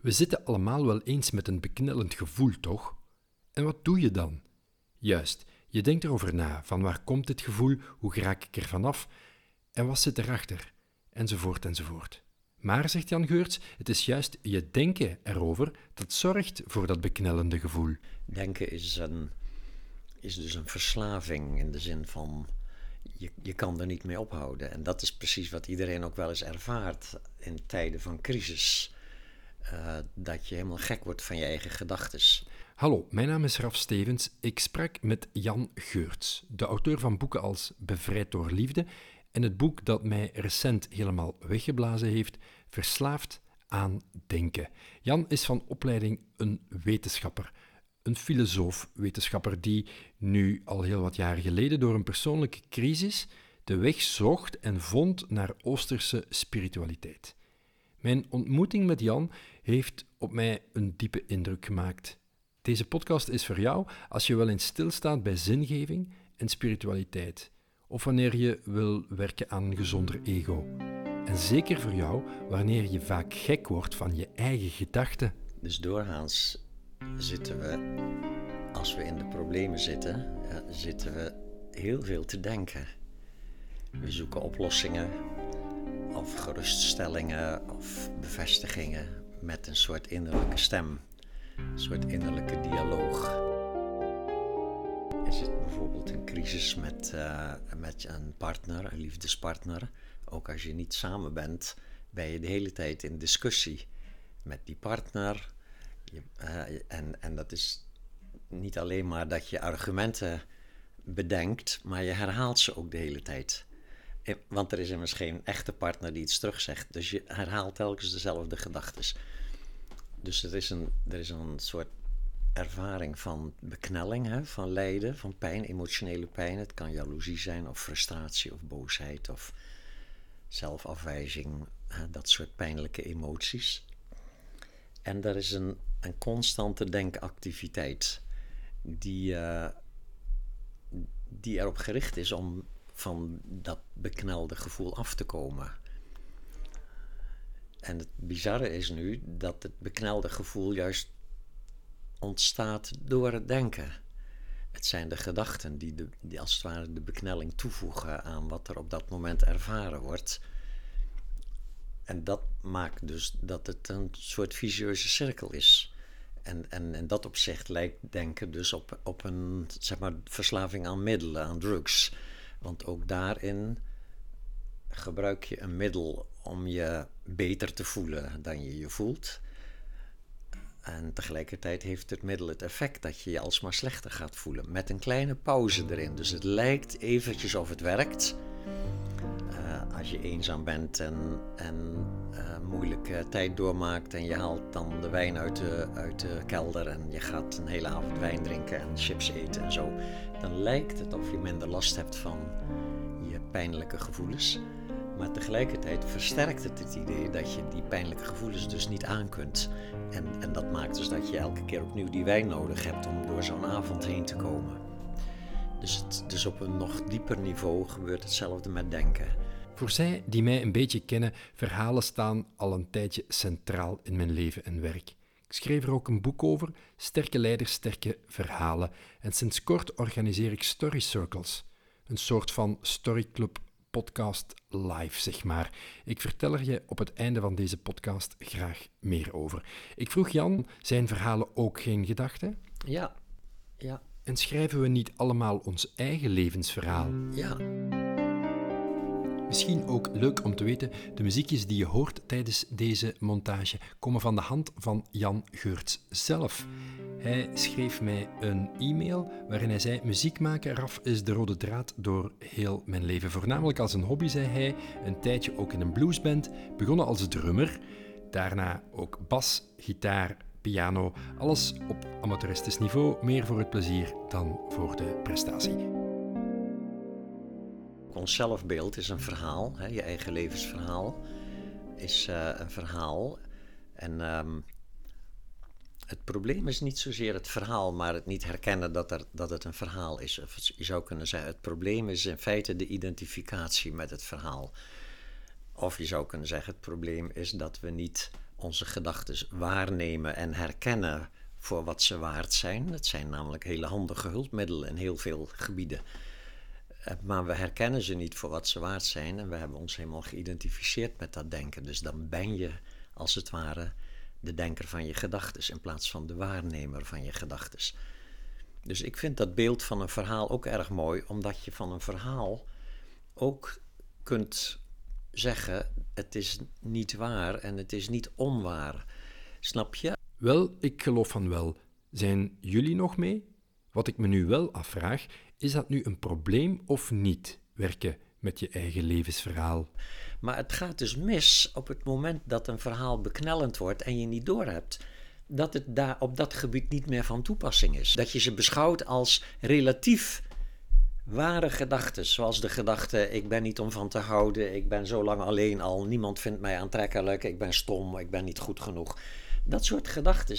We zitten allemaal wel eens met een beknellend gevoel, toch? En wat doe je dan? Juist, je denkt erover na, van waar komt dit gevoel, hoe raak ik er vanaf en wat zit erachter, enzovoort enzovoort. Maar, zegt Jan Geurts, het is juist je denken erover dat zorgt voor dat beknellende gevoel. Denken is, een, is dus een verslaving in de zin van je, je kan er niet mee ophouden. En dat is precies wat iedereen ook wel eens ervaart in tijden van crisis. Uh, dat je helemaal gek wordt van je eigen gedachten. Hallo, mijn naam is Raf Stevens. Ik sprak met Jan Geurts, de auteur van boeken als Bevrijd door Liefde en het boek dat mij recent helemaal weggeblazen heeft, Verslaafd aan Denken. Jan is van opleiding een wetenschapper, een filosoof-wetenschapper die nu al heel wat jaren geleden door een persoonlijke crisis de weg zocht en vond naar Oosterse spiritualiteit. Mijn ontmoeting met Jan heeft op mij een diepe indruk gemaakt. Deze podcast is voor jou als je wel eens stilstaat bij zingeving en spiritualiteit, of wanneer je wil werken aan een gezonder ego. En zeker voor jou wanneer je vaak gek wordt van je eigen gedachten. Dus doorgaans zitten we, als we in de problemen zitten, zitten we heel veel te denken. We zoeken oplossingen of geruststellingen of bevestigingen met een soort innerlijke stem, een soort innerlijke dialoog. Is het bijvoorbeeld een crisis met, uh, met een partner, een liefdespartner? Ook als je niet samen bent, ben je de hele tijd in discussie met die partner. Je, uh, en, en dat is niet alleen maar dat je argumenten bedenkt, maar je herhaalt ze ook de hele tijd. Eh, want er is immers geen echte partner die iets terugzegt. Dus je herhaalt telkens dezelfde gedachten. Dus er is een, er is een soort ervaring van beknelling, hè, van lijden, van pijn, emotionele pijn. Het kan jaloezie zijn, of frustratie, of boosheid, of zelfafwijzing, hè, dat soort pijnlijke emoties. En er is een, een constante denkactiviteit die, uh, die erop gericht is om van dat beknelde gevoel af te komen. En het bizarre is nu dat het beknelde gevoel juist ontstaat door het denken. Het zijn de gedachten die, de, als het ware de beknelling toevoegen aan wat er op dat moment ervaren wordt. En dat maakt dus dat het een soort visieuze cirkel is. En, en, en dat opzicht lijkt denken dus op, op een zeg maar, verslaving aan middelen, aan drugs. Want ook daarin gebruik je een middel om je beter te voelen dan je je voelt. En tegelijkertijd heeft het middel het effect dat je je alsmaar slechter gaat voelen. Met een kleine pauze erin. Dus het lijkt eventjes of het werkt. Als je eenzaam bent en, en uh, moeilijke tijd doormaakt en je haalt dan de wijn uit de, uit de kelder en je gaat een hele avond wijn drinken en chips eten en zo, dan lijkt het of je minder last hebt van je pijnlijke gevoelens. Maar tegelijkertijd versterkt het het idee dat je die pijnlijke gevoelens dus niet aan kunt. En, en dat maakt dus dat je elke keer opnieuw die wijn nodig hebt om door zo'n avond heen te komen. Dus, het, dus op een nog dieper niveau gebeurt hetzelfde met denken. Voor zij die mij een beetje kennen, verhalen staan al een tijdje centraal in mijn leven en werk. Ik schreef er ook een boek over, Sterke Leiders, Sterke Verhalen. En sinds kort organiseer ik Story Circles, een soort van storyclub podcast live, zeg maar. Ik vertel er je op het einde van deze podcast graag meer over. Ik vroeg Jan, zijn verhalen ook geen gedachten? Ja, ja. En schrijven we niet allemaal ons eigen levensverhaal? Ja. Misschien ook leuk om te weten, de muziekjes die je hoort tijdens deze montage komen van de hand van Jan Geurts zelf. Hij schreef mij een e-mail waarin hij zei: Muziek maken, Raf, is de rode draad door heel mijn leven. Voornamelijk als een hobby, zei hij. Een tijdje ook in een bluesband. Begonnen als drummer. Daarna ook bas, gitaar, piano. Alles op amateuristisch niveau. Meer voor het plezier dan voor de prestatie. Ons zelfbeeld is een verhaal. Hè? Je eigen levensverhaal is uh, een verhaal. En. Um, het probleem is niet zozeer het verhaal, maar het niet herkennen dat, er, dat het een verhaal is. Of je zou kunnen zeggen, het probleem is in feite de identificatie met het verhaal. Of je zou kunnen zeggen, het probleem is dat we niet onze gedachten waarnemen en herkennen voor wat ze waard zijn. Het zijn namelijk hele handige hulpmiddelen in heel veel gebieden. Eh, maar we herkennen ze niet voor wat ze waard zijn en we hebben ons helemaal geïdentificeerd met dat denken. Dus dan ben je als het ware de denker van je gedachten in plaats van de waarnemer van je gedachten. Dus ik vind dat beeld van een verhaal ook erg mooi, omdat je van een verhaal ook kunt zeggen: het is niet waar en het is niet onwaar. Snap je? Wel, ik geloof van wel. Zijn jullie nog mee? Wat ik me nu wel afvraag, is dat nu een probleem of niet? Werken met je eigen levensverhaal. Maar het gaat dus mis op het moment dat een verhaal beknellend wordt en je niet doorhebt dat het daar op dat gebied niet meer van toepassing is. Dat je ze beschouwt als relatief ware gedachten, zoals de gedachte: ik ben niet om van te houden, ik ben zo lang alleen al, niemand vindt mij aantrekkelijk, ik ben stom, ik ben niet goed genoeg. Dat soort gedachten,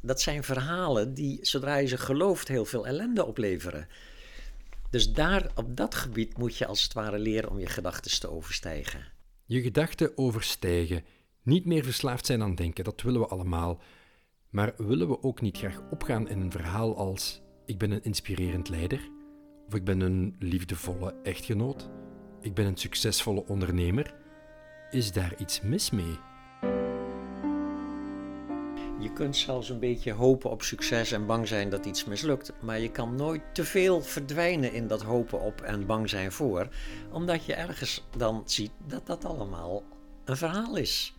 dat zijn verhalen die, zodra je ze gelooft, heel veel ellende opleveren. Dus daar, op dat gebied moet je als het ware leren om je gedachten te overstijgen. Je gedachten overstijgen. Niet meer verslaafd zijn aan denken, dat willen we allemaal. Maar willen we ook niet graag opgaan in een verhaal als: Ik ben een inspirerend leider, of ik ben een liefdevolle echtgenoot, ik ben een succesvolle ondernemer? Is daar iets mis mee? Je kunt zelfs een beetje hopen op succes en bang zijn dat iets mislukt, maar je kan nooit te veel verdwijnen in dat hopen op en bang zijn voor, omdat je ergens dan ziet dat dat allemaal een verhaal is.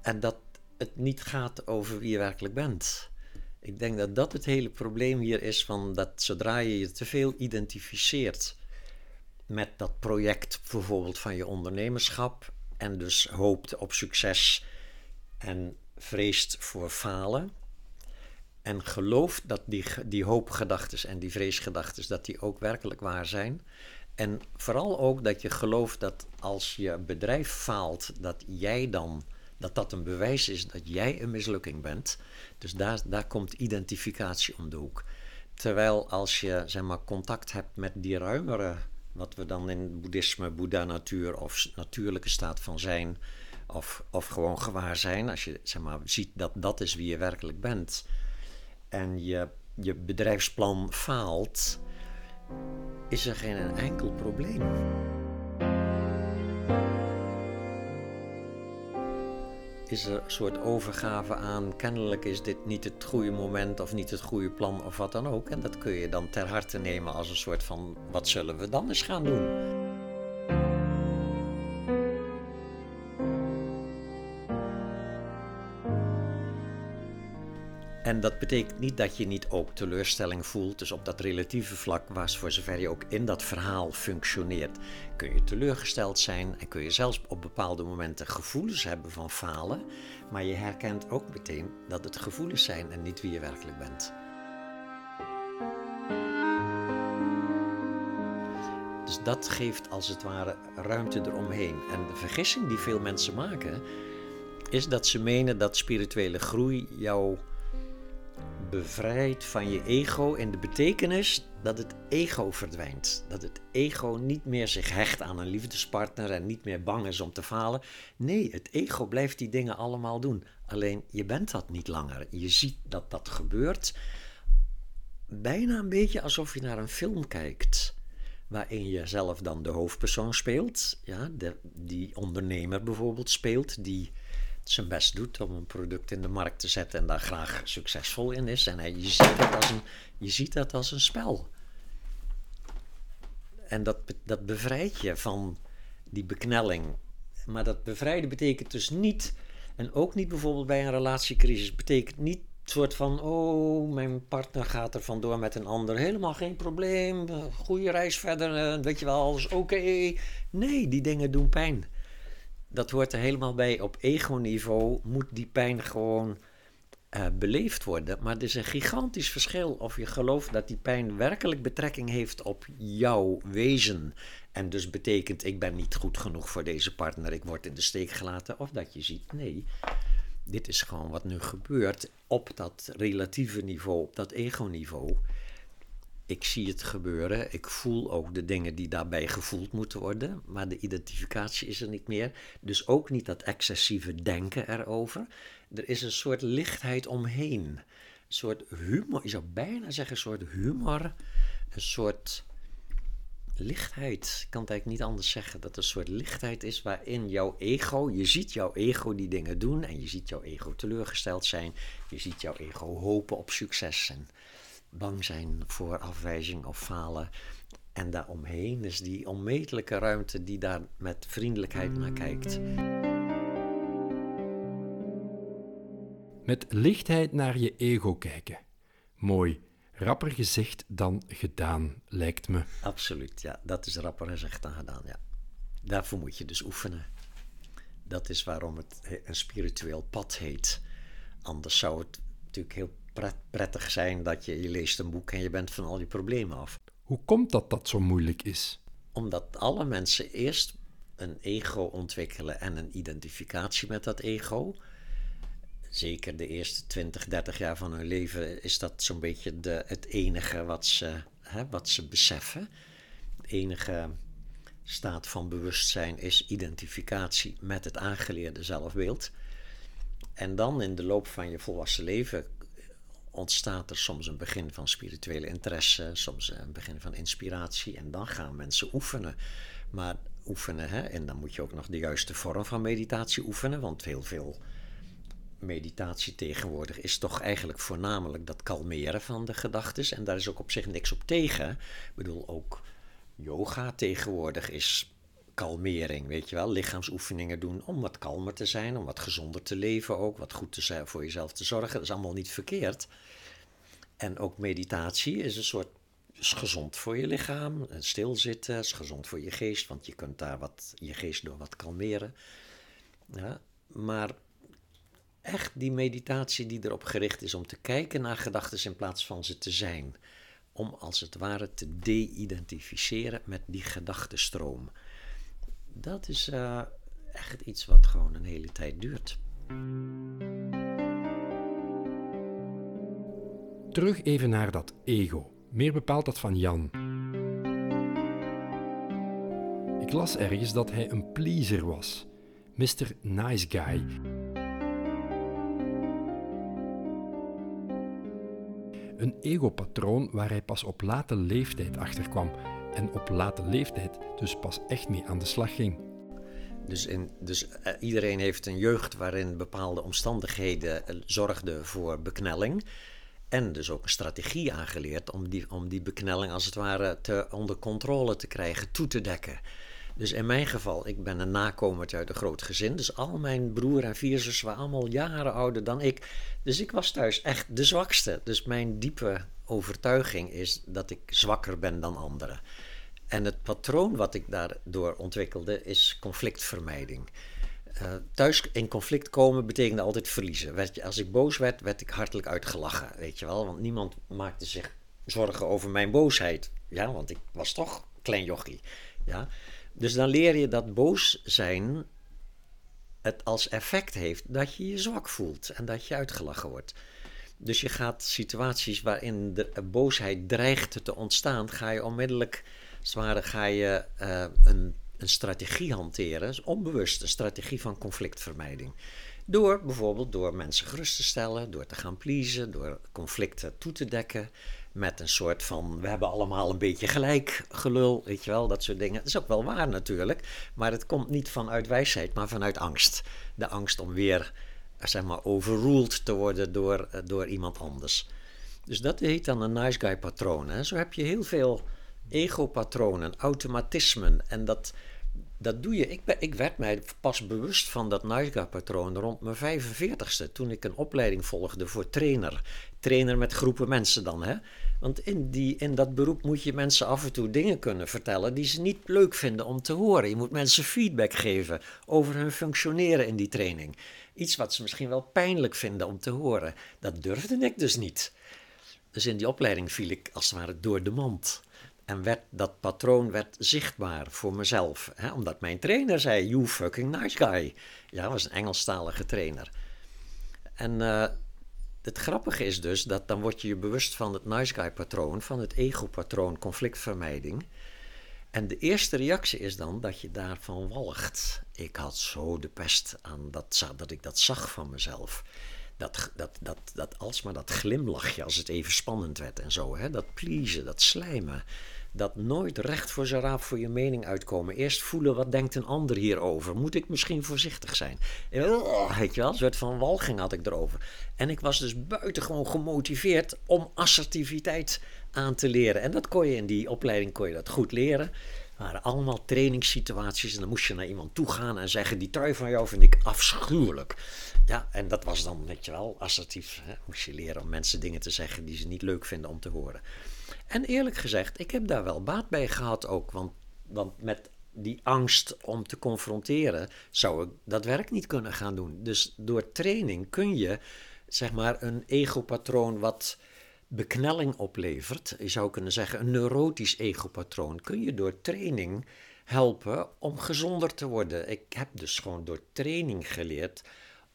En dat het niet gaat over wie je werkelijk bent. Ik denk dat dat het hele probleem hier is van dat zodra je je te veel identificeert met dat project bijvoorbeeld van je ondernemerschap en dus hoopt op succes en vreest voor falen en gelooft dat die, die hoopgedachtes en die vreesgedachtes dat die ook werkelijk waar zijn en vooral ook dat je gelooft dat als je bedrijf faalt dat jij dan dat dat een bewijs is dat jij een mislukking bent. Dus daar, daar komt identificatie om de hoek. Terwijl als je zeg maar, contact hebt met die ruimere, wat we dan in boeddhisme, boeddha-natuur of natuurlijke staat van zijn, of, of gewoon gewaar zijn, als je zeg maar, ziet dat dat is wie je werkelijk bent, en je, je bedrijfsplan faalt, is er geen enkel probleem. is er een soort overgave aan. Kennelijk is dit niet het goede moment of niet het goede plan of wat dan ook. En dat kun je dan ter harte nemen als een soort van: wat zullen we dan eens gaan doen? En dat betekent niet dat je niet ook teleurstelling voelt. Dus op dat relatieve vlak, waar voor zover je ook in dat verhaal functioneert, kun je teleurgesteld zijn en kun je zelfs op bepaalde momenten gevoelens hebben van falen. Maar je herkent ook meteen dat het gevoelens zijn en niet wie je werkelijk bent. Dus dat geeft als het ware ruimte eromheen. En de vergissing die veel mensen maken, is dat ze menen dat spirituele groei jou bevrijd van je ego in de betekenis dat het ego verdwijnt. Dat het ego niet meer zich hecht aan een liefdespartner en niet meer bang is om te falen. Nee, het ego blijft die dingen allemaal doen. Alleen je bent dat niet langer. Je ziet dat dat gebeurt. Bijna een beetje alsof je naar een film kijkt. Waarin je zelf dan de hoofdpersoon speelt. Ja, de, die ondernemer bijvoorbeeld speelt. Die zijn best doet om een product in de markt te zetten en daar graag succesvol in is. En hij, je, ziet dat als een, je ziet dat als een spel. En dat, dat bevrijdt je van die beknelling. Maar dat bevrijden betekent dus niet, en ook niet bijvoorbeeld bij een relatiecrisis, betekent niet soort van, oh, mijn partner gaat er vandoor met een ander, helemaal geen probleem, goede reis verder, eh, weet je wel, alles oké. Nee, die dingen doen pijn dat hoort er helemaal bij. Op ego-niveau moet die pijn gewoon uh, beleefd worden. Maar er is een gigantisch verschil of je gelooft dat die pijn werkelijk betrekking heeft op jouw wezen. En dus betekent ik ben niet goed genoeg voor deze partner, ik word in de steek gelaten. Of dat je ziet, nee, dit is gewoon wat nu gebeurt op dat relatieve niveau, op dat ego-niveau. Ik zie het gebeuren. Ik voel ook de dingen die daarbij gevoeld moeten worden. Maar de identificatie is er niet meer. Dus ook niet dat excessieve denken erover. Er is een soort lichtheid omheen. Een soort humor. Je zou bijna zeggen een soort humor. Een soort lichtheid. Ik kan het eigenlijk niet anders zeggen. Dat er een soort lichtheid is waarin jouw ego. Je ziet jouw ego die dingen doen. En je ziet jouw ego teleurgesteld zijn. Je ziet jouw ego hopen op succes. En bang zijn voor afwijzing of falen. En daaromheen is die onmetelijke ruimte die daar met vriendelijkheid naar kijkt. Met lichtheid naar je ego kijken. Mooi. Rapper gezegd dan gedaan, lijkt me. Absoluut, ja. Dat is rapper gezegd dan gedaan, ja. Daarvoor moet je dus oefenen. Dat is waarom het een spiritueel pad heet. Anders zou het natuurlijk heel prettig zijn dat je, je leest een boek en je bent van al die problemen af. Hoe komt dat dat zo moeilijk is? Omdat alle mensen eerst een ego ontwikkelen en een identificatie met dat ego. Zeker de eerste 20, 30 jaar van hun leven is dat zo'n beetje de, het enige wat ze, hè, wat ze beseffen. Het enige staat van bewustzijn is identificatie met het aangeleerde zelfbeeld. En dan in de loop van je volwassen leven ontstaat er soms een begin van spirituele interesse, soms een begin van inspiratie. En dan gaan mensen oefenen. Maar oefenen, hè, en dan moet je ook nog de juiste vorm van meditatie oefenen, want heel veel meditatie tegenwoordig is toch eigenlijk voornamelijk dat kalmeren van de gedachten. En daar is ook op zich niks op tegen. Ik bedoel, ook yoga tegenwoordig is kalmering, weet je wel. Lichaamsoefeningen doen om wat kalmer te zijn, om wat gezonder te leven ook, wat goed te zijn voor jezelf te zorgen. Dat is allemaal niet verkeerd. En ook meditatie is een soort is gezond voor je lichaam. Stilzitten is gezond voor je geest, want je kunt daar wat, je geest door wat kalmeren. Maar echt die meditatie die erop gericht is om te kijken naar gedachten in plaats van ze te zijn. Om als het ware te de-identificeren met die gedachtenstroom dat is uh, echt iets wat gewoon een hele tijd duurt. Terug even naar dat ego, meer bepaald dat van Jan. Ik las ergens dat hij een pleaser was, Mr. Nice Guy. Een egopatroon waar hij pas op late leeftijd achterkwam en op late leeftijd dus pas echt mee aan de slag ging. Dus, in, dus uh, iedereen heeft een jeugd waarin bepaalde omstandigheden uh, zorgden voor beknelling. En dus ook een strategie aangeleerd om die, om die beknelling als het ware te, onder controle te krijgen, toe te dekken. Dus in mijn geval, ik ben een nakomer uit een groot gezin. Dus al mijn broer en vier zussen waren allemaal jaren ouder dan ik. Dus ik was thuis echt de zwakste. Dus mijn diepe overtuiging is dat ik zwakker ben dan anderen. En het patroon wat ik daardoor ontwikkelde is conflictvermijding. Uh, thuis in conflict komen betekende altijd verliezen. Als ik boos werd, werd ik hartelijk uitgelachen, weet je wel. Want niemand maakte zich zorgen over mijn boosheid. Ja, want ik was toch klein jochie. Ja. Dus dan leer je dat boos zijn het als effect heeft dat je je zwak voelt en dat je uitgelachen wordt. Dus je gaat situaties waarin de boosheid dreigt te ontstaan, ga je onmiddellijk ga je uh, een, een strategie hanteren, dus onbewust een strategie van conflictvermijding. Door bijvoorbeeld door mensen gerust te stellen, door te gaan pleasen, door conflicten toe te dekken. Met een soort van, we hebben allemaal een beetje gelijk gelul, weet je wel, dat soort dingen. Dat is ook wel waar natuurlijk, maar het komt niet vanuit wijsheid, maar vanuit angst. De angst om weer, zeg maar, overruled te worden door, eh, door iemand anders. Dus dat heet dan een nice guy patroon. Hè. Zo heb je heel veel egopatronen, automatismen. En dat, dat doe je. Ik, ik werd mij pas bewust van dat Niagara-patroon rond mijn 45ste. Toen ik een opleiding volgde voor trainer. Trainer met groepen mensen dan. Hè? Want in, die, in dat beroep moet je mensen af en toe dingen kunnen vertellen die ze niet leuk vinden om te horen. Je moet mensen feedback geven over hun functioneren in die training. Iets wat ze misschien wel pijnlijk vinden om te horen. Dat durfde ik dus niet. Dus in die opleiding viel ik als het ware door de mand. En werd, dat patroon werd zichtbaar voor mezelf. Hè? Omdat mijn trainer zei, you fucking nice guy. Ja, was een Engelstalige trainer. En uh, het grappige is dus dat dan word je je bewust van het nice guy patroon, van het ego patroon conflictvermijding. En de eerste reactie is dan dat je daarvan walgt. Ik had zo de pest aan dat, dat ik dat zag van mezelf. Dat, dat, dat, dat alsmaar dat glimlachje als het even spannend werd en zo. Hè? Dat pleasen, dat slijmen. Dat nooit recht voor zijn raap voor je mening uitkomen. Eerst voelen wat denkt een ander hierover. Moet ik misschien voorzichtig zijn? Oh, weet je wel, een soort van walging had ik erover. En ik was dus buitengewoon gemotiveerd om assertiviteit aan te leren. En dat kon je in die opleiding kon je dat goed leren. Waren allemaal trainingssituaties en dan moest je naar iemand toe gaan en zeggen: Die trui van jou vind ik afschuwelijk. Ja, en dat was dan, weet je wel, assertief. Hè? Moest je leren om mensen dingen te zeggen die ze niet leuk vinden om te horen. En eerlijk gezegd, ik heb daar wel baat bij gehad ook. Want, want met die angst om te confronteren zou ik dat werk niet kunnen gaan doen. Dus door training kun je, zeg maar, een egopatroon wat beknelling oplevert, je zou kunnen zeggen een neurotisch egopatroon, kun je door training helpen om gezonder te worden. Ik heb dus gewoon door training geleerd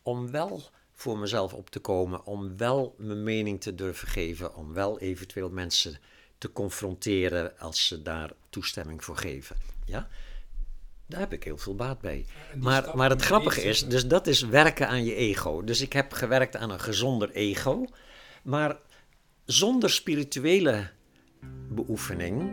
om wel voor mezelf op te komen, om wel mijn mening te durven geven, om wel eventueel mensen te confronteren als ze daar toestemming voor geven. Ja? Daar heb ik heel veel baat bij. Maar, maar het grappige is, dus dat is werken aan je ego. Dus ik heb gewerkt aan een gezonder ego. Maar zonder spirituele beoefening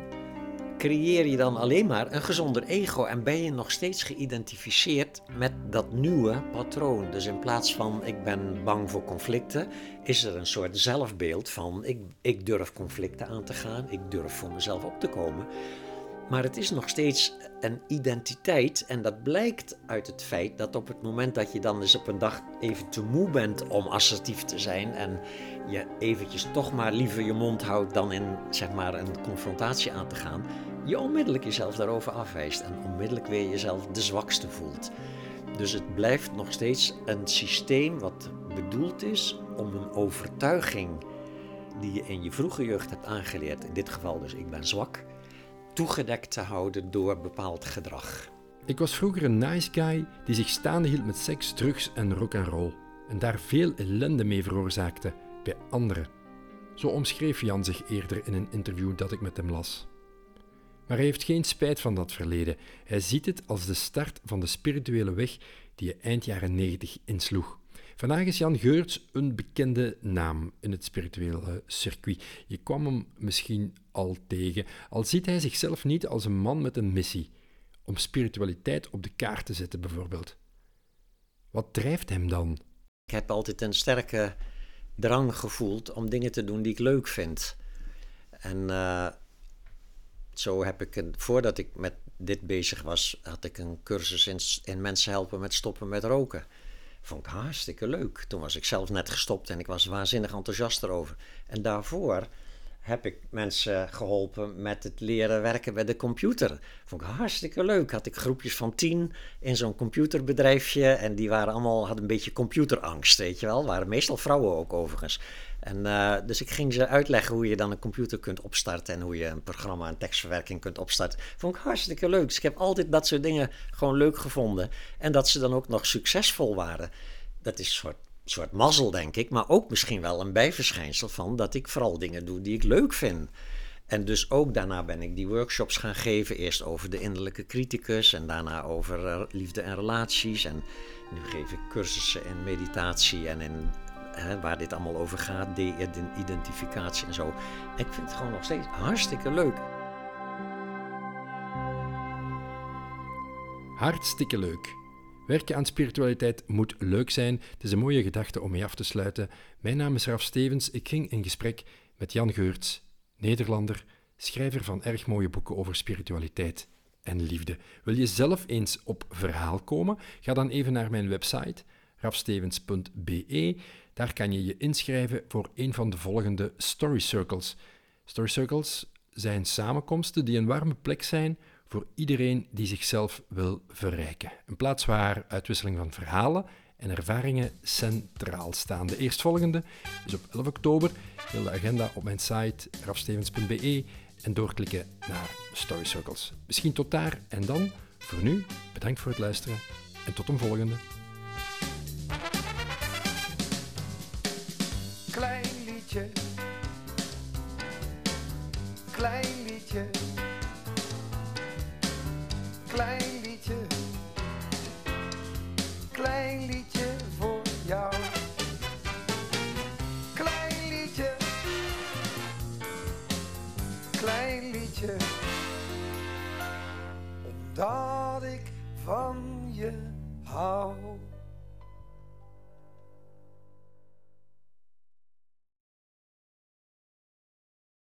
creëer je dan alleen maar een gezonder ego en ben je nog steeds geïdentificeerd met dat nieuwe patroon. Dus in plaats van ik ben bang voor conflicten, is er een soort zelfbeeld van ik, ik durf conflicten aan te gaan, ik durf voor mezelf op te komen. Maar het is nog steeds een identiteit en dat blijkt uit het feit dat op het moment dat je dan eens op een dag even te moe bent om assertief te zijn en je eventjes toch maar liever je mond houdt dan in zeg maar een confrontatie aan te gaan, je onmiddellijk jezelf daarover afwijst en onmiddellijk weer jezelf de zwakste voelt. Dus het blijft nog steeds een systeem wat bedoeld is om een overtuiging die je in je vroege jeugd hebt aangeleerd, in dit geval dus ik ben zwak, toegedekt te houden door bepaald gedrag. Ik was vroeger een nice guy die zich staande hield met seks, drugs en rock and roll en daar veel ellende mee veroorzaakte bij anderen. Zo omschreef Jan zich eerder in een interview dat ik met hem las. Maar hij heeft geen spijt van dat verleden. Hij ziet het als de start van de spirituele weg die hij eind jaren 90 insloeg. Vandaag is Jan Geurts een bekende naam in het spirituele circuit. Je kwam hem misschien al tegen, al ziet hij zichzelf niet als een man met een missie, om spiritualiteit op de kaart te zetten bijvoorbeeld. Wat drijft hem dan? Ik heb altijd een sterke drang gevoeld om dingen te doen die ik leuk vind. En uh, zo heb ik, een, voordat ik met dit bezig was, had ik een cursus in, in mensen helpen met stoppen met roken. Vond ik hartstikke leuk. Toen was ik zelf net gestopt en ik was waanzinnig enthousiast erover. En daarvoor heb ik mensen geholpen met het leren werken bij de computer. Vond ik hartstikke leuk. Had ik groepjes van tien in zo'n computerbedrijfje. En die waren allemaal, hadden een beetje computerangst, weet je wel. Waren meestal vrouwen ook overigens. En, uh, dus ik ging ze uitleggen hoe je dan een computer kunt opstarten en hoe je een programma en tekstverwerking kunt opstarten. Vond ik hartstikke leuk. Dus ik heb altijd dat soort dingen gewoon leuk gevonden. En dat ze dan ook nog succesvol waren. Dat is een soort, soort mazzel, denk ik. Maar ook misschien wel een bijverschijnsel van dat ik vooral dingen doe die ik leuk vind. En dus ook daarna ben ik die workshops gaan geven. Eerst over de innerlijke criticus en daarna over eh, liefde en relaties. En nu geef ik cursussen in meditatie en in hè, waar dit allemaal over gaat, de-identificatie en zo. Ik vind het gewoon nog steeds hartstikke leuk. Hartstikke leuk. Werken aan spiritualiteit moet leuk zijn. Het is een mooie gedachte om mee af te sluiten. Mijn naam is Raf Stevens. Ik ging in gesprek met Jan Geurts, Nederlander, schrijver van erg mooie boeken over spiritualiteit en liefde. Wil je zelf eens op verhaal komen? Ga dan even naar mijn website rafstevens.be. Daar kan je je inschrijven voor een van de volgende Story Circles. Story Circles zijn samenkomsten die een warme plek zijn voor iedereen die zichzelf wil verrijken. Een plaats waar uitwisseling van verhalen en ervaringen centraal staan. De eerstvolgende is op 11 oktober. Heel de agenda op mijn site rafstevens.be en doorklikken naar Story Circles. Misschien tot daar en dan. Voor nu, bedankt voor het luisteren en tot een volgende. liedje. Klein liedje.